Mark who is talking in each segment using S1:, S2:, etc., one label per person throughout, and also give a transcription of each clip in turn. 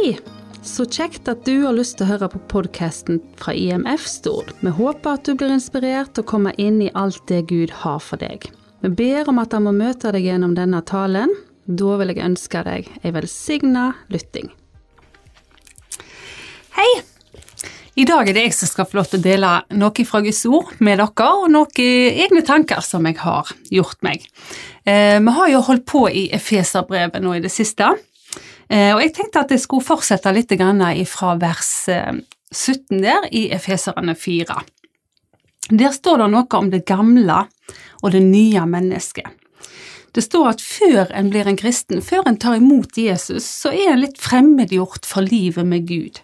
S1: Hei! Så kjekt at du har lyst til å høre på podkasten fra IMF Stord. Vi håper at du blir inspirert til å komme inn i alt det Gud har for deg. Vi ber om at han må møte deg gjennom denne talen. Da vil jeg ønske deg ei velsigna lytting.
S2: Hei! I dag er det jeg som skal få lov til å dele noe fra Guds ord med dere, og noen egne tanker som jeg har gjort meg. Eh, vi har jo holdt på i Efeserbrevet nå i det siste, og jeg tenkte at jeg skulle fortsette litt fra vers eh, 17 der i Efeserne 4. Der står det noe om det gamle og det nye mennesket. Det står at før en blir en kristen, før en tar imot Jesus, så er en litt fremmedgjort for livet med Gud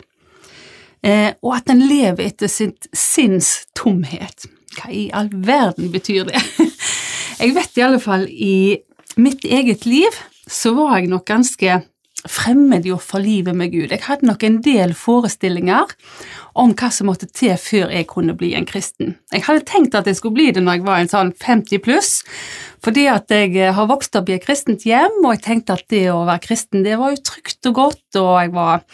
S2: eh, og at en lever etter sitt sinns tomhet. Hva i all verden betyr det? Jeg vet i alle fall i mitt eget liv så var jeg nok ganske fremmedgjort for livet med Gud. Jeg hadde nok en del forestillinger om hva som måtte til før jeg kunne bli en kristen. Jeg hadde tenkt at jeg skulle bli det når jeg var en sånn 50 pluss, fordi at jeg eh, har vokst opp i et kristent hjem, og jeg tenkte at det å være kristen, det var jo trygt og godt, og jeg var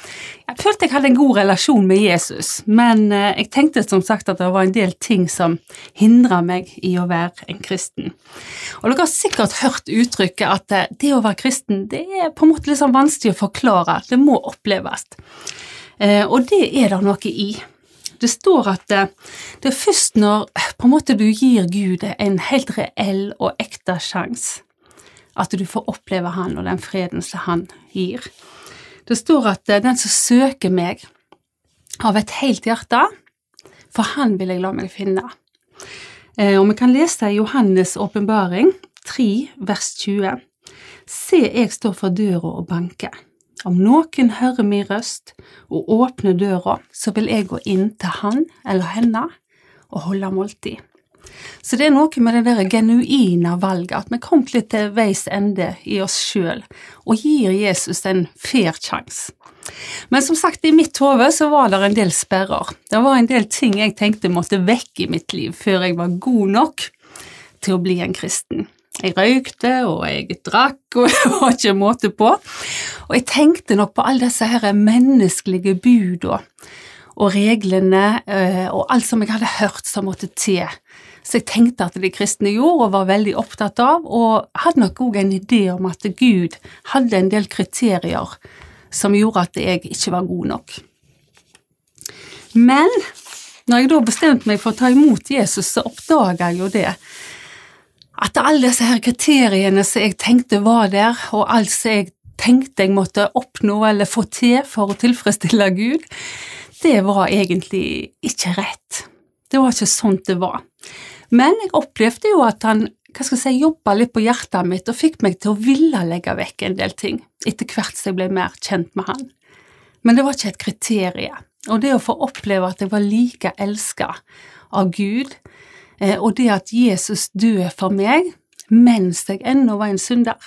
S2: Jeg følte jeg hadde en god relasjon med Jesus, men eh, jeg tenkte som sagt at det var en del ting som hindra meg i å være en kristen. Og dere har sikkert hørt uttrykket at eh, det å være kristen, det er på en måte litt sånn vanskelig å forklare, det må oppleves. Eh, og det er det noe i. Det står at det, det er først når en måte du gir Gud en helt reell og ekte sjanse, at du får oppleve Han og den freden som Han gir. Det står at eh, den som søker meg av et helt hjerte, for Han vil jeg la meg finne. Eh, og vi kan lese i Johannes' åpenbaring 3, vers 20. Se, jeg står for døra og banker. Om noen hører min røst og åpner døra, så vil jeg gå inn til han eller henne og holde måltid. Så det er noe med det der genuine valget, at vi kom litt til veis ende i oss sjøl og gir Jesus en fair sjanse. Men som sagt, i mitt hode så var det en del sperrer. Det var en del ting jeg tenkte måtte vekk i mitt liv før jeg var god nok til å bli en kristen. Jeg røykte, og jeg drakk, og det var ikke måte på. Og jeg tenkte nok på alle disse her menneskelige buda og reglene eh, og alt som jeg hadde hørt som måtte til. Så jeg tenkte at de kristne gjorde, og var veldig opptatt av, og hadde nok òg en idé om at Gud hadde en del kriterier som gjorde at jeg ikke var god nok. Men når jeg da bestemte meg for å ta imot Jesus, så oppdaga jeg jo det at alle disse her kriteriene som jeg tenkte var der, og alt som jeg tenkte jeg måtte oppnå eller få til for å tilfredsstille Gud, det var egentlig ikke rett. Det var ikke sånn det var. Men jeg opplevde jo at han hva skal jeg si, jobba litt på hjertet mitt og fikk meg til å ville legge vekk en del ting, etter hvert som jeg ble mer kjent med han. Men det var ikke et kriterium. Og det å få oppleve at jeg var like elska av Gud, og det at Jesus døde for meg mens jeg ennå var en synder.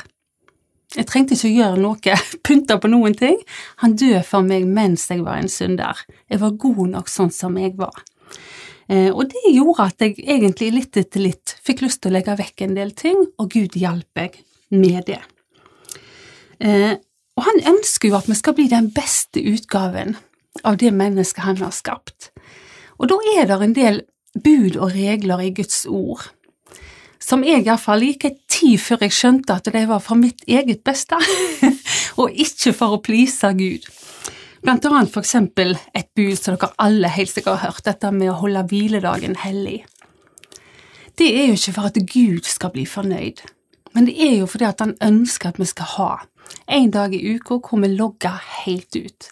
S2: Jeg trengte ikke å gjøre noe, pynte på noen ting. Han døde for meg mens jeg var en synder. Jeg var god nok sånn som jeg var. Eh, og det gjorde at jeg egentlig litt etter litt fikk lyst til å legge vekk en del ting, og Gud hjalp meg med det. Eh, og han ønsker jo at vi skal bli den beste utgaven av det mennesket han har skapt. Og da er det en del bud og regler i Guds ord, som jeg iallfall gikk ei tid før jeg skjønte at det var for mitt eget beste, og ikke for å please Gud. Blant annet for eksempel et bud som dere alle helt sikkert har hørt, dette med å holde hviledagen hellig. Det er jo ikke for at Gud skal bli fornøyd, men det er jo fordi at han ønsker at vi skal ha en dag i uka hvor vi logger helt ut.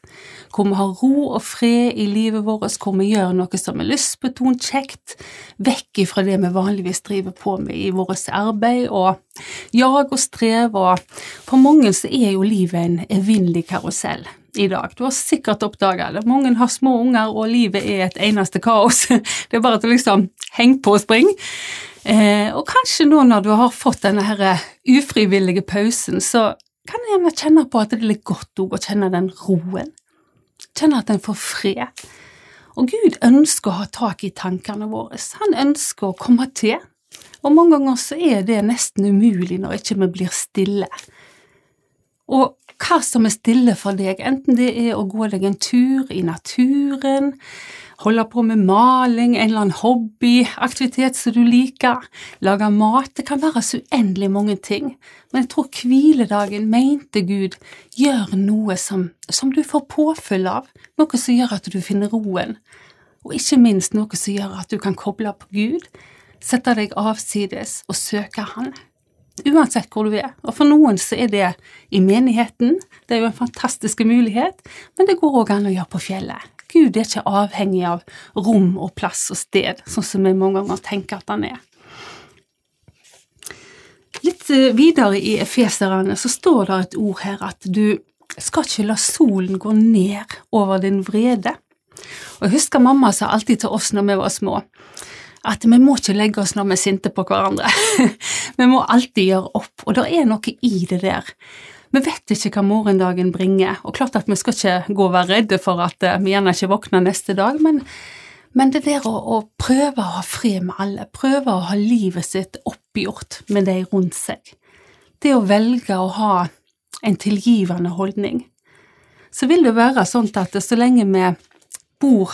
S2: Hvor vi har ro og fred i livet vårt, hvor vi gjør noe som er lystbetont, kjekt, vekk ifra det vi vanligvis driver på med i vårt arbeid, og jag og strev, og for mange så er jo livet en evinnelig karusell i dag. Du har sikkert oppdaga det. Mange har små unger, og livet er et eneste kaos. Det er bare til liksom heng på og spring. Eh, og kanskje nå når du har fått denne her ufrivillige pausen, så kan jeg gjerne kjenne på at det er litt godt å kjenne den roen. Kjenne at en får fred. Og Gud ønsker å ha tak i tankene våre. Han ønsker å komme til. Og mange ganger så er det nesten umulig når ikke vi blir stille. Og hva som er stille for deg, enten det er å gå deg en tur i naturen, holde på med maling, en eller annen hobby, aktivitet som du liker, lage mat, det kan være så uendelig mange ting, men jeg tror hviledagen, mente Gud, gjør noe som, som du får påfyll av, noe som gjør at du finner roen, og ikke minst noe som gjør at du kan koble på Gud, sette deg avsides og søke Han. Uansett hvor du er. Og for noen så er det i menigheten, det er jo en fantastisk mulighet, men det går òg an å gjøre på fjellet. Gud er ikke avhengig av rom og plass og sted, sånn som vi mange ganger tenker at han er. Litt eh, videre i Efeserane så står det et ord her at du skal ikke la solen gå ned over din vrede. Og jeg husker mamma sa alltid til oss når vi var små, at vi må ikke legge oss når vi er sinte på hverandre. vi må alltid gjøre opp, og det er noe i det der. Vi vet ikke hva morgendagen bringer, og klart at vi skal ikke gå og være redde for at eh, vi gjerne ikke våkner neste dag, men, men det der å, å, prøve å ha fred med alle, prøve å ha livet sitt oppgjort med de rundt seg, det å velge å ha en tilgivende holdning, så vil det være sånn at så lenge vi bor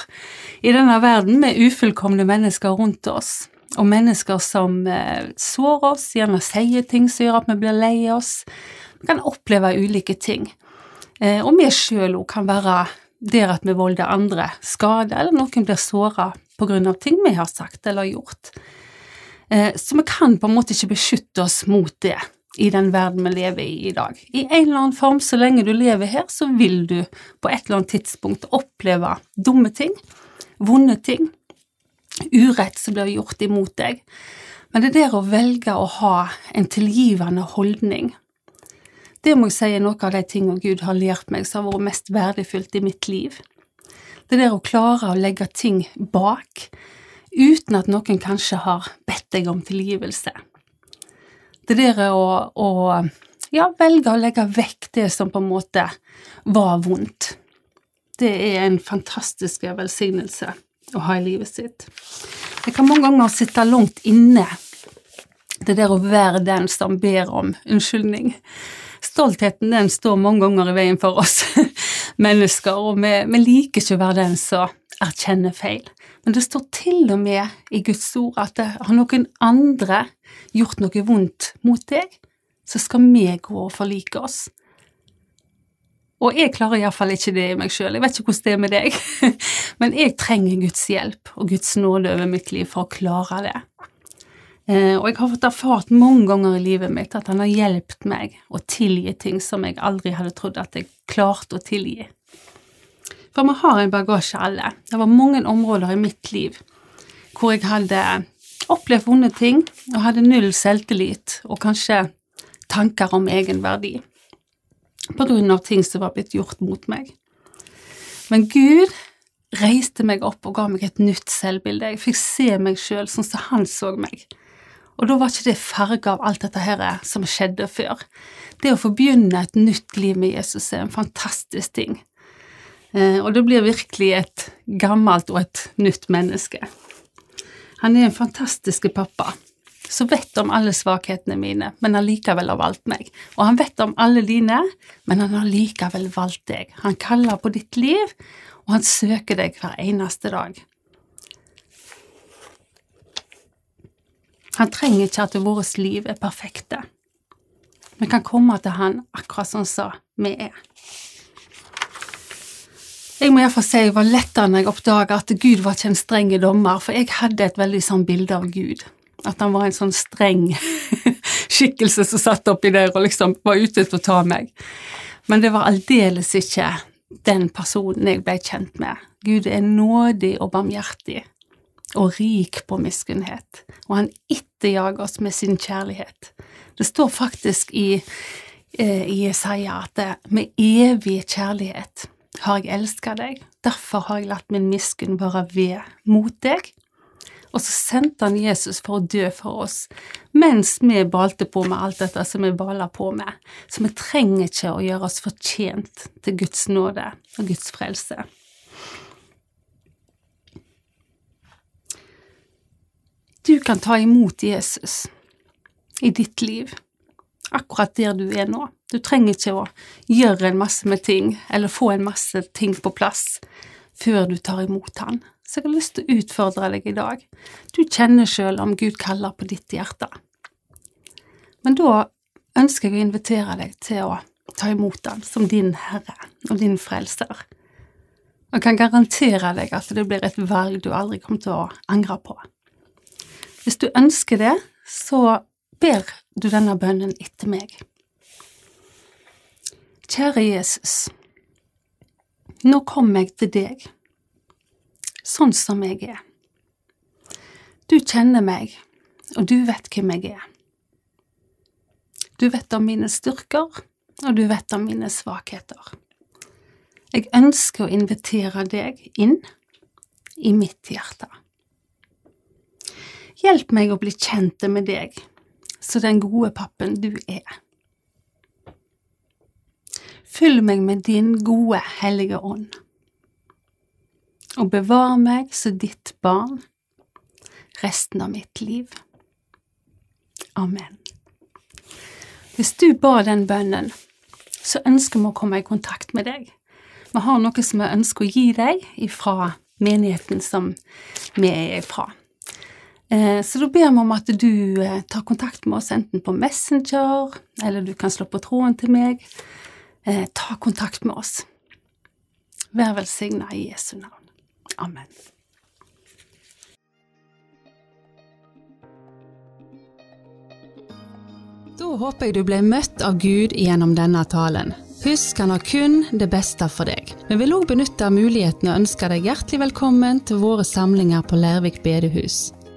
S2: i denne verden med ufullkomne mennesker rundt oss, og mennesker som sår sårer oss, gjerne sier ting som gjør at vi blir lei oss. Vi kan oppleve ulike ting. Eh, og vi sjøl òg kan være der at vi volder andre skade, eller noen blir såra av ting vi har sagt eller gjort. Eh, så vi kan på en måte ikke beskytte oss mot det i den verden vi lever i i dag. I en eller annen form, så lenge du lever her, så vil du på et eller annet tidspunkt oppleve dumme ting, vonde ting, urett som blir gjort imot deg. Men det der å velge å ha en tilgivende holdning, det må jeg si er noe av de tingene Gud har lært meg som har vært mest verdifullt i mitt liv. Det der å klare å legge ting bak, uten at noen kanskje har bedt deg om tilgivelse. Det der å, å ja, velge å legge vekk det som på en måte var vondt, det er en fantastisk velsignelse å ha i livet sitt. Jeg kan mange ganger sitte langt inne, det der å være den som ber om unnskyldning. Stoltheten den står mange ganger i veien for oss mennesker, og vi, vi liker ikke å være den som erkjenner feil. Men det står til og med i Guds ord at har noen andre gjort noe vondt mot deg, så skal vi gå og forlike oss. Og jeg klarer iallfall ikke det i meg sjøl, jeg vet ikke hvordan det er med deg, men jeg trenger Guds hjelp og Guds nåde over mitt liv for å klare det. Eh, og jeg har fått erfart mange ganger i livet mitt at han har hjulpet meg å tilgi ting som jeg aldri hadde trodd at jeg klarte å tilgi. For vi har en bagasje alle. Det var mange områder i mitt liv hvor jeg hadde opplevd vonde ting og hadde null selvtillit og kanskje tanker om egen verdi på grunn av ting som var blitt gjort mot meg. Men Gud reiste meg opp og ga meg et nytt selvbilde. Jeg fikk se meg sjøl sånn som han så meg. Og da var ikke det farge av alt dette her som skjedde før. Det å få begynne et nytt liv med Jesus er en fantastisk ting. Eh, og det blir virkelig et gammelt og et nytt menneske. Han er en fantastisk pappa som vet om alle svakhetene mine, men har likevel valgt meg. Og han vet om alle dine, men han har likevel valgt deg. Han kaller på ditt liv, og han søker deg hver eneste dag. Han trenger ikke at vårt liv er perfekte. Vi kan komme til han akkurat sånn som vi er. Jeg må iallfall si det var lettere når jeg oppdaga at Gud var ikke en streng dommer, for jeg hadde et veldig sånn bilde av Gud. At han var en sånn streng skikkelse som satt oppi der og liksom var ute til å ta meg. Men det var aldeles ikke den personen jeg ble kjent med. Gud er nådig og barmhjertig og rik på miskunnhet, og han etterjager oss med sin kjærlighet. Det står faktisk i, eh, i Jesaja at det med evig kjærlighet har jeg elska deg, derfor har jeg latt min miskunn være ved mot deg. Og så sendte han Jesus for å dø for oss, mens vi balte på med alt dette som vi baler på med. Så vi trenger ikke å gjøre oss fortjent til Guds nåde og Guds frelse. Du kan ta imot Jesus i ditt liv, akkurat der du er nå. Du trenger ikke å gjøre en masse med ting, eller få en masse ting på plass før du tar imot Han. Så jeg har lyst til å utfordre deg i dag. Du kjenner sjøl om Gud kaller på ditt hjerte. Men da ønsker jeg å invitere deg til å ta imot Han som din Herre og din Frelser. Og kan garantere deg at det blir et valg du aldri kommer til å angre på. Hvis du ønsker det, så ber du denne bønnen etter meg. Kjære Jesus, nå kommer jeg til deg, sånn som jeg er. Du kjenner meg, og du vet hvem jeg er. Du vet om mine styrker, og du vet om mine svakheter. Jeg ønsker å invitere deg inn i mitt hjerte. Hjelp meg å bli kjent med deg, så den gode pappen du er. Fyll meg med din gode, hellige ånd, og bevar meg som ditt barn resten av mitt liv. Amen. Hvis du ba den bønnen, så ønsker vi å komme i kontakt med deg. Vi har noe som vi ønsker å gi deg ifra menigheten som vi er ifra. Eh, så da ber vi om at du eh, tar kontakt med oss enten på Messenger, eller du kan slå på tråden til meg. Eh, ta kontakt med oss. Vær velsigna i Jesu navn. Amen.
S1: Da håper jeg du ble møtt av Gud gjennom denne talen. Husk han har kun det beste for deg. Vi vil òg benytte muligheten og ønske deg hjertelig velkommen til våre samlinger på Lærvik bedehus.